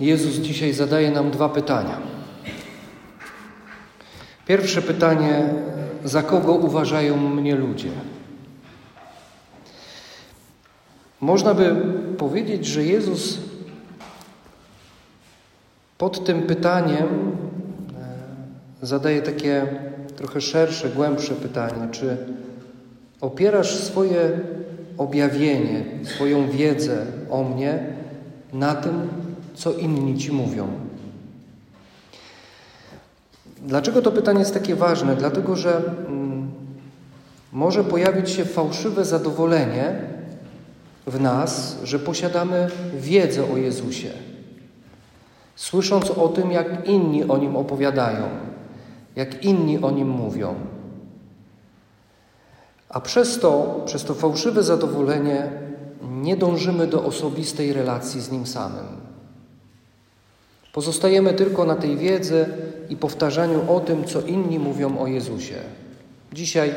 Jezus dzisiaj zadaje nam dwa pytania. Pierwsze pytanie: za kogo uważają mnie ludzie? Można by powiedzieć, że Jezus pod tym pytaniem e, zadaje takie trochę szersze, głębsze pytanie: czy opierasz swoje objawienie, swoją wiedzę o mnie na tym, co inni ci mówią? Dlaczego to pytanie jest takie ważne? Dlatego, że mm, może pojawić się fałszywe zadowolenie w nas, że posiadamy wiedzę o Jezusie. Słysząc o tym, jak inni o nim opowiadają, jak inni o nim mówią. A przez to, przez to fałszywe zadowolenie, nie dążymy do osobistej relacji z nim samym. Pozostajemy tylko na tej wiedzy i powtarzaniu o tym, co inni mówią o Jezusie. Dzisiaj,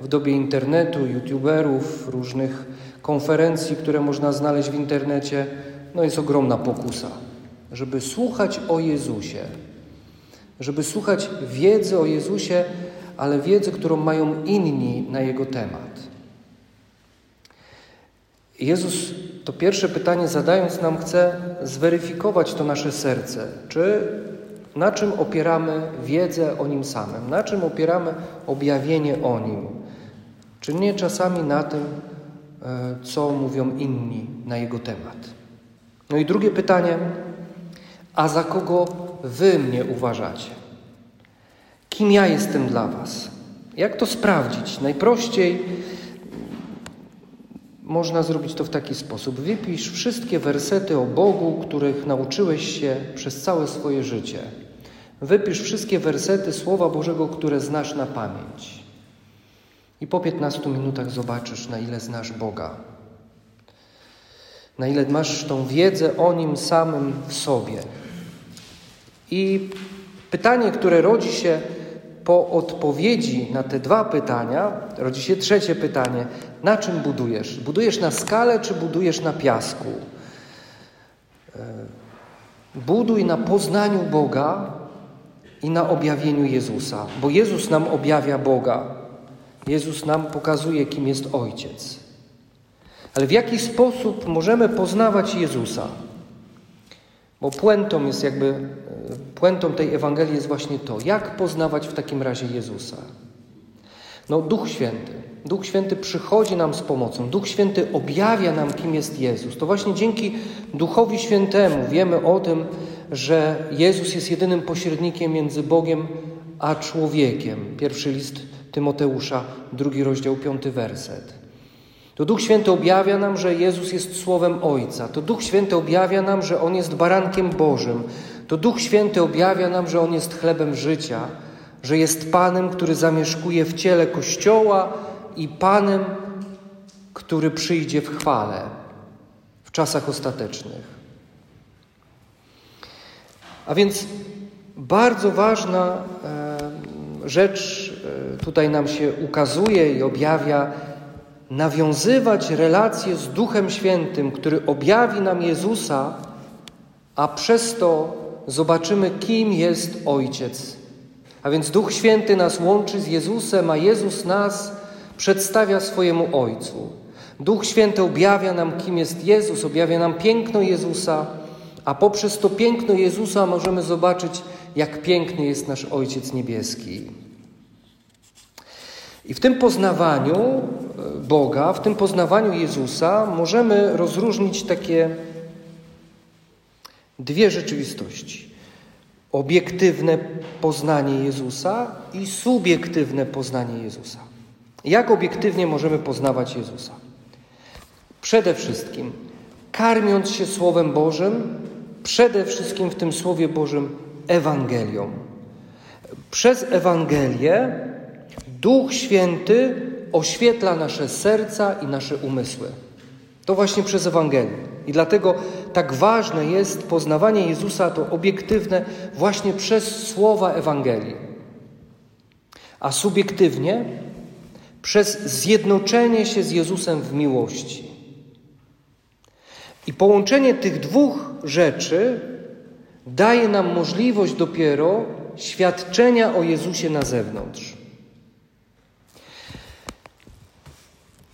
w dobie internetu, youtuberów, różnych konferencji, które można znaleźć w internecie, no jest ogromna pokusa, żeby słuchać o Jezusie, żeby słuchać wiedzy o Jezusie, ale wiedzy, którą mają inni na Jego temat. Jezus to pierwsze pytanie zadając nam chce zweryfikować to nasze serce, czy na czym opieramy wiedzę o Nim samym, na czym opieramy objawienie o Nim, czy nie czasami na tym, e, co mówią inni na Jego temat. No i drugie pytanie, a za kogo Wy mnie uważacie? Kim ja jestem dla Was? Jak to sprawdzić? Najprościej można zrobić to w taki sposób. Wypisz wszystkie wersety o Bogu, których nauczyłeś się przez całe swoje życie. Wypisz wszystkie wersety Słowa Bożego, które znasz na pamięć. I po 15 minutach zobaczysz, na ile znasz Boga. Na ile masz tą wiedzę o Nim samym w sobie. I pytanie, które rodzi się po odpowiedzi na te dwa pytania, rodzi się trzecie pytanie: na czym budujesz? Budujesz na skale, czy budujesz na piasku? E, buduj na poznaniu Boga i na objawieniu Jezusa, bo Jezus nam objawia Boga. Jezus nam pokazuje, kim jest Ojciec. Ale w jaki sposób możemy poznawać Jezusa? Bo puentą jest jakby, e, puentą tej Ewangelii jest właśnie to, jak poznawać w takim razie Jezusa. No, Duch Święty. Duch Święty przychodzi nam z pomocą. Duch Święty objawia nam, kim jest Jezus. To właśnie dzięki Duchowi Świętemu wiemy o tym, że Jezus jest jedynym pośrednikiem między Bogiem a człowiekiem. Pierwszy list Tymoteusza, drugi rozdział, piąty werset. To Duch Święty objawia nam, że Jezus jest Słowem Ojca. To Duch Święty objawia nam, że On jest barankiem Bożym. To Duch Święty objawia nam, że On jest chlebem życia, że jest Panem, który zamieszkuje w ciele Kościoła i Panem, który przyjdzie w chwale w czasach ostatecznych. A więc bardzo ważna e, rzecz e, tutaj nam się ukazuje i objawia, nawiązywać relacje z Duchem Świętym, który objawi nam Jezusa, a przez to zobaczymy, kim jest Ojciec. A więc Duch Święty nas łączy z Jezusem, a Jezus nas przedstawia swojemu Ojcu. Duch Święty objawia nam, kim jest Jezus, objawia nam piękno Jezusa, a poprzez to piękno Jezusa możemy zobaczyć, jak piękny jest nasz Ojciec Niebieski. I w tym poznawaniu Boga, w tym poznawaniu Jezusa możemy rozróżnić takie dwie rzeczywistości. Obiektywne poznanie Jezusa i subiektywne poznanie Jezusa. Jak obiektywnie możemy poznawać Jezusa? Przede wszystkim karmiąc się Słowem Bożym, przede wszystkim w tym Słowie Bożym Ewangelią. Przez Ewangelię Duch Święty oświetla nasze serca i nasze umysły. To właśnie przez Ewangelię. I dlatego tak ważne jest poznawanie Jezusa, to obiektywne, właśnie przez słowa Ewangelii. A subiektywnie przez zjednoczenie się z Jezusem w miłości. I połączenie tych dwóch rzeczy daje nam możliwość dopiero świadczenia o Jezusie na zewnątrz.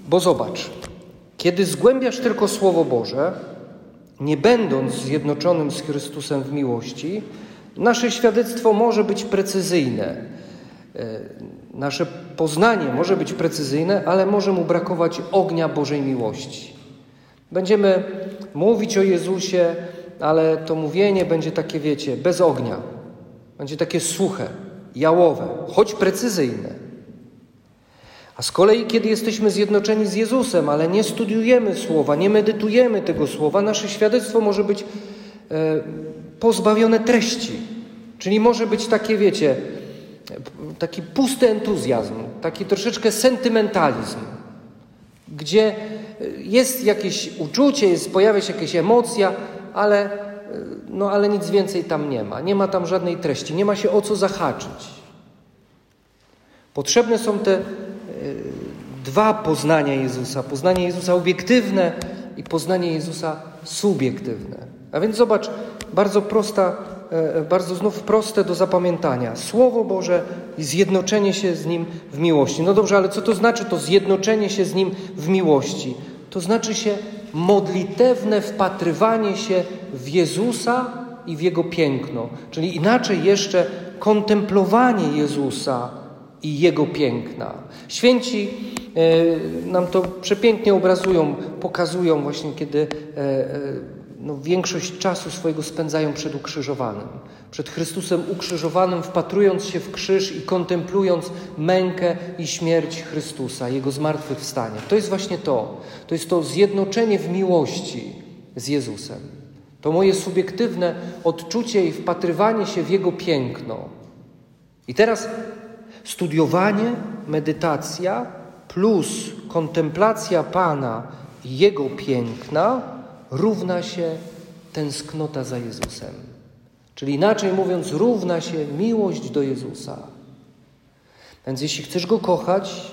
Bo zobacz, kiedy zgłębiasz tylko Słowo Boże, nie będąc zjednoczonym z Chrystusem w miłości, nasze świadectwo może być precyzyjne. E, nasze poznanie może być precyzyjne, ale może mu brakować ognia Bożej miłości. Będziemy mówić o Jezusie, ale to mówienie będzie takie, wiecie, bez ognia. Będzie takie suche, jałowe, choć precyzyjne. A z kolei, kiedy jesteśmy zjednoczeni z Jezusem, ale nie studiujemy słowa, nie medytujemy tego słowa, nasze świadectwo może być e, pozbawione treści. Czyli może być takie, wiecie, taki pusty entuzjazm, taki troszeczkę sentymentalizm, gdzie jest jakieś uczucie, jest, pojawia się jakaś emocja, ale, no, ale nic więcej tam nie ma. Nie ma tam żadnej treści, nie ma się o co zahaczyć. Potrzebne są te dwa poznania Jezusa: poznanie Jezusa obiektywne i poznanie Jezusa subiektywne. A więc zobacz, bardzo prosta, e, bardzo znów proste do zapamiętania. Słowo Boże i zjednoczenie się z Nim w miłości. No dobrze, ale co to znaczy to zjednoczenie się z Nim w miłości? To znaczy się modlitewne wpatrywanie się w Jezusa i w Jego piękno. Czyli inaczej jeszcze kontemplowanie Jezusa i Jego piękna. Święci e, nam to przepięknie obrazują, pokazują właśnie, kiedy e, e, no, większość czasu swojego spędzają przed ukrzyżowanym. Przed Chrystusem ukrzyżowanym, wpatrując się w krzyż i kontemplując mękę i śmierć Chrystusa, Jego zmartwychwstanie. To jest właśnie to. To jest to zjednoczenie w miłości z Jezusem. To moje subiektywne odczucie i wpatrywanie się w Jego piękno. I teraz Studiowanie, medytacja plus kontemplacja Pana i Jego piękna równa się tęsknota za Jezusem. Czyli inaczej mówiąc, równa się miłość do Jezusa. Więc jeśli chcesz Go kochać,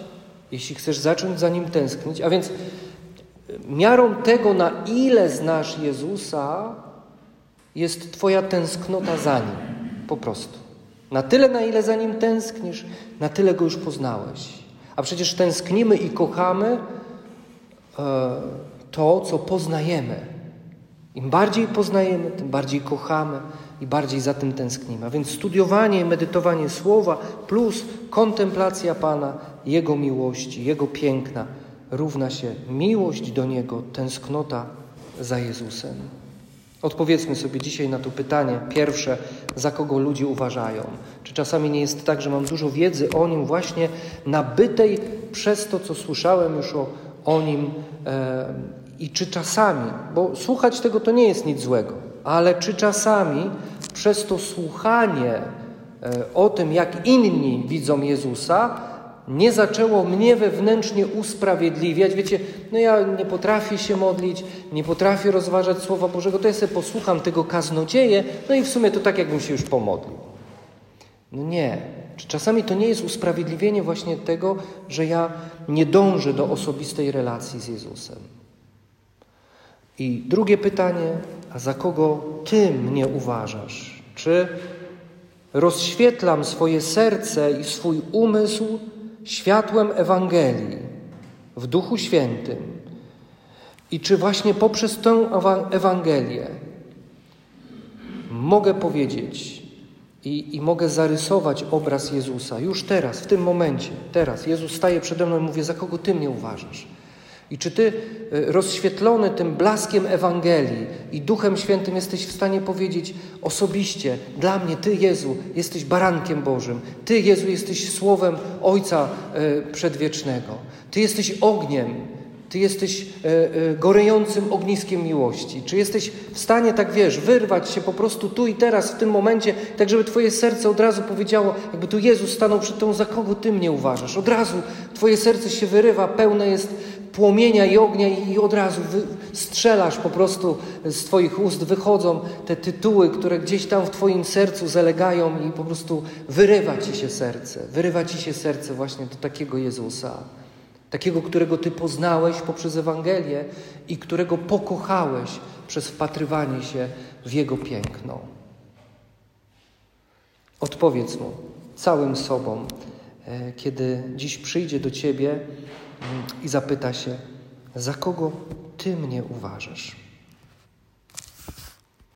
jeśli chcesz zacząć za Nim tęsknić, a więc miarą tego, na ile znasz Jezusa, jest Twoja tęsknota za Nim. Po prostu. Na tyle, na ile za nim tęsknisz, na tyle go już poznałeś. A przecież tęsknimy i kochamy e, to, co poznajemy. Im bardziej poznajemy, tym bardziej kochamy i bardziej za tym tęsknimy. A więc studiowanie i medytowanie słowa plus kontemplacja Pana, Jego miłości, Jego piękna równa się miłość do Niego, tęsknota za Jezusem. Odpowiedzmy sobie dzisiaj na to pytanie. Pierwsze, za kogo ludzie uważają? Czy czasami nie jest tak, że mam dużo wiedzy o nim właśnie nabytej przez to, co słyszałem już o, o nim e, i czy czasami, bo słuchać tego to nie jest nic złego, ale czy czasami przez to słuchanie e, o tym, jak inni widzą Jezusa, nie zaczęło mnie wewnętrznie usprawiedliwiać. Wiecie, no ja nie potrafię się modlić, nie potrafię rozważać Słowa Bożego, to ja sobie posłucham tego kaznodzieje, no i w sumie to tak, jakbym się już pomodlił. No nie. Czy czasami to nie jest usprawiedliwienie właśnie tego, że ja nie dążę do osobistej relacji z Jezusem? I drugie pytanie, a za kogo Ty mnie uważasz? Czy rozświetlam swoje serce i swój umysł światłem Ewangelii w Duchu Świętym. I czy właśnie poprzez tę Ewangelię mogę powiedzieć i, i mogę zarysować obraz Jezusa już teraz, w tym momencie, teraz. Jezus staje przede mną i mówi: Za kogo ty mnie uważasz? I czy ty, e, rozświetlony tym blaskiem Ewangelii i Duchem Świętym, jesteś w stanie powiedzieć osobiście: Dla mnie, Ty, Jezu, jesteś barankiem Bożym, Ty, Jezu, jesteś słowem Ojca e, Przedwiecznego, Ty jesteś ogniem, Ty jesteś e, gorejącym ogniskiem miłości. Czy jesteś w stanie, tak wiesz, wyrwać się po prostu tu i teraz, w tym momencie, tak żeby Twoje serce od razu powiedziało, jakby tu Jezus stanął przed Tą, za kogo Ty mnie uważasz? Od razu Twoje serce się wyrywa, pełne jest płomienia i ognia i od razu strzelasz po prostu z Twoich ust, wychodzą te tytuły, które gdzieś tam w Twoim sercu zalegają i po prostu wyrywa Ci się serce. Wyrywa Ci się serce właśnie do takiego Jezusa. Takiego, którego Ty poznałeś poprzez Ewangelię i którego pokochałeś przez wpatrywanie się w Jego piękno. Odpowiedz mu całym sobą, e, kiedy dziś przyjdzie do ciebie i zapyta się, za kogo ty mnie uważasz.